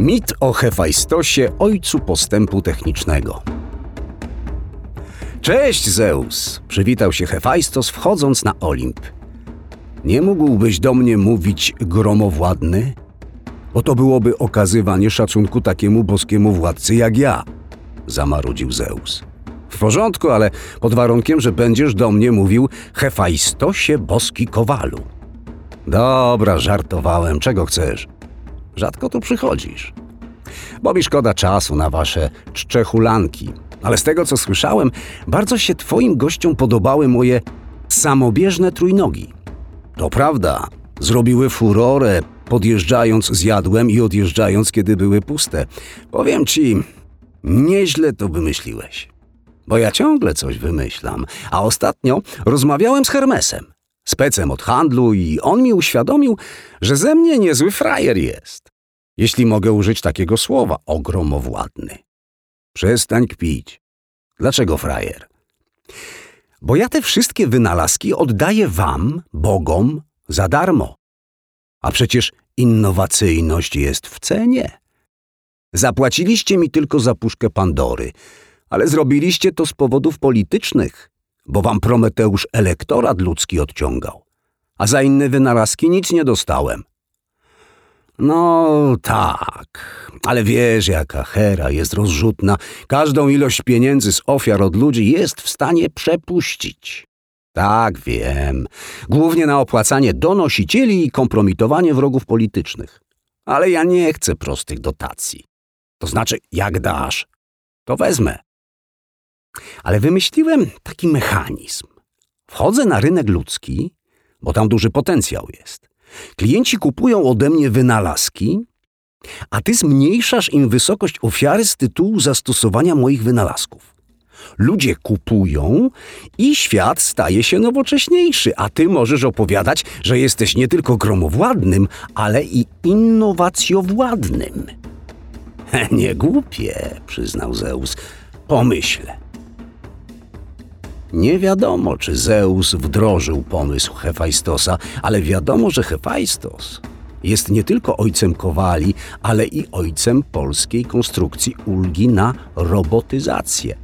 Mit o Hefajstosie, ojcu postępu technicznego. Cześć, Zeus! Przywitał się Hefajstos, wchodząc na Olimp. Nie mógłbyś do mnie mówić gromowładny? Bo to byłoby okazywanie szacunku takiemu boskiemu władcy jak ja, zamarudził Zeus. W porządku, ale pod warunkiem, że będziesz do mnie mówił Hefajstosie boski kowalu. Dobra, żartowałem, czego chcesz? Rzadko tu przychodzisz. Bo mi szkoda czasu na wasze czczechulanki. Ale z tego, co słyszałem, bardzo się twoim gościom podobały moje samobieżne trójnogi. To prawda, zrobiły furorę, podjeżdżając z jadłem i odjeżdżając, kiedy były puste. Powiem ci, nieźle to wymyśliłeś. Bo ja ciągle coś wymyślam, a ostatnio rozmawiałem z Hermesem, specem od handlu i on mi uświadomił, że ze mnie niezły frajer jest. Jeśli mogę użyć takiego słowa, ogromowładny. Przestań kpić. Dlaczego frajer? Bo ja te wszystkie wynalazki oddaję wam, bogom, za darmo. A przecież innowacyjność jest w cenie. Zapłaciliście mi tylko za puszkę Pandory, ale zrobiliście to z powodów politycznych, bo wam Prometeusz elektorat ludzki odciągał, a za inne wynalazki nic nie dostałem. No tak, ale wiesz, jaka Hera jest rozrzutna. Każdą ilość pieniędzy z ofiar od ludzi jest w stanie przepuścić. Tak, wiem. Głównie na opłacanie donosicieli i kompromitowanie wrogów politycznych. Ale ja nie chcę prostych dotacji. To znaczy, jak dasz, to wezmę. Ale wymyśliłem taki mechanizm. Wchodzę na rynek ludzki, bo tam duży potencjał jest. Klienci kupują ode mnie wynalazki, a ty zmniejszasz im wysokość ofiary z tytułu zastosowania moich wynalazków. Ludzie kupują i świat staje się nowocześniejszy, a ty możesz opowiadać, że jesteś nie tylko gromowładnym, ale i innowacjowładnym. Nie głupie, przyznał Zeus. Pomyślę. Nie wiadomo, czy Zeus wdrożył pomysł Hefajstosa, ale wiadomo, że Hefajstos jest nie tylko ojcem kowali, ale i ojcem polskiej konstrukcji ulgi na robotyzację.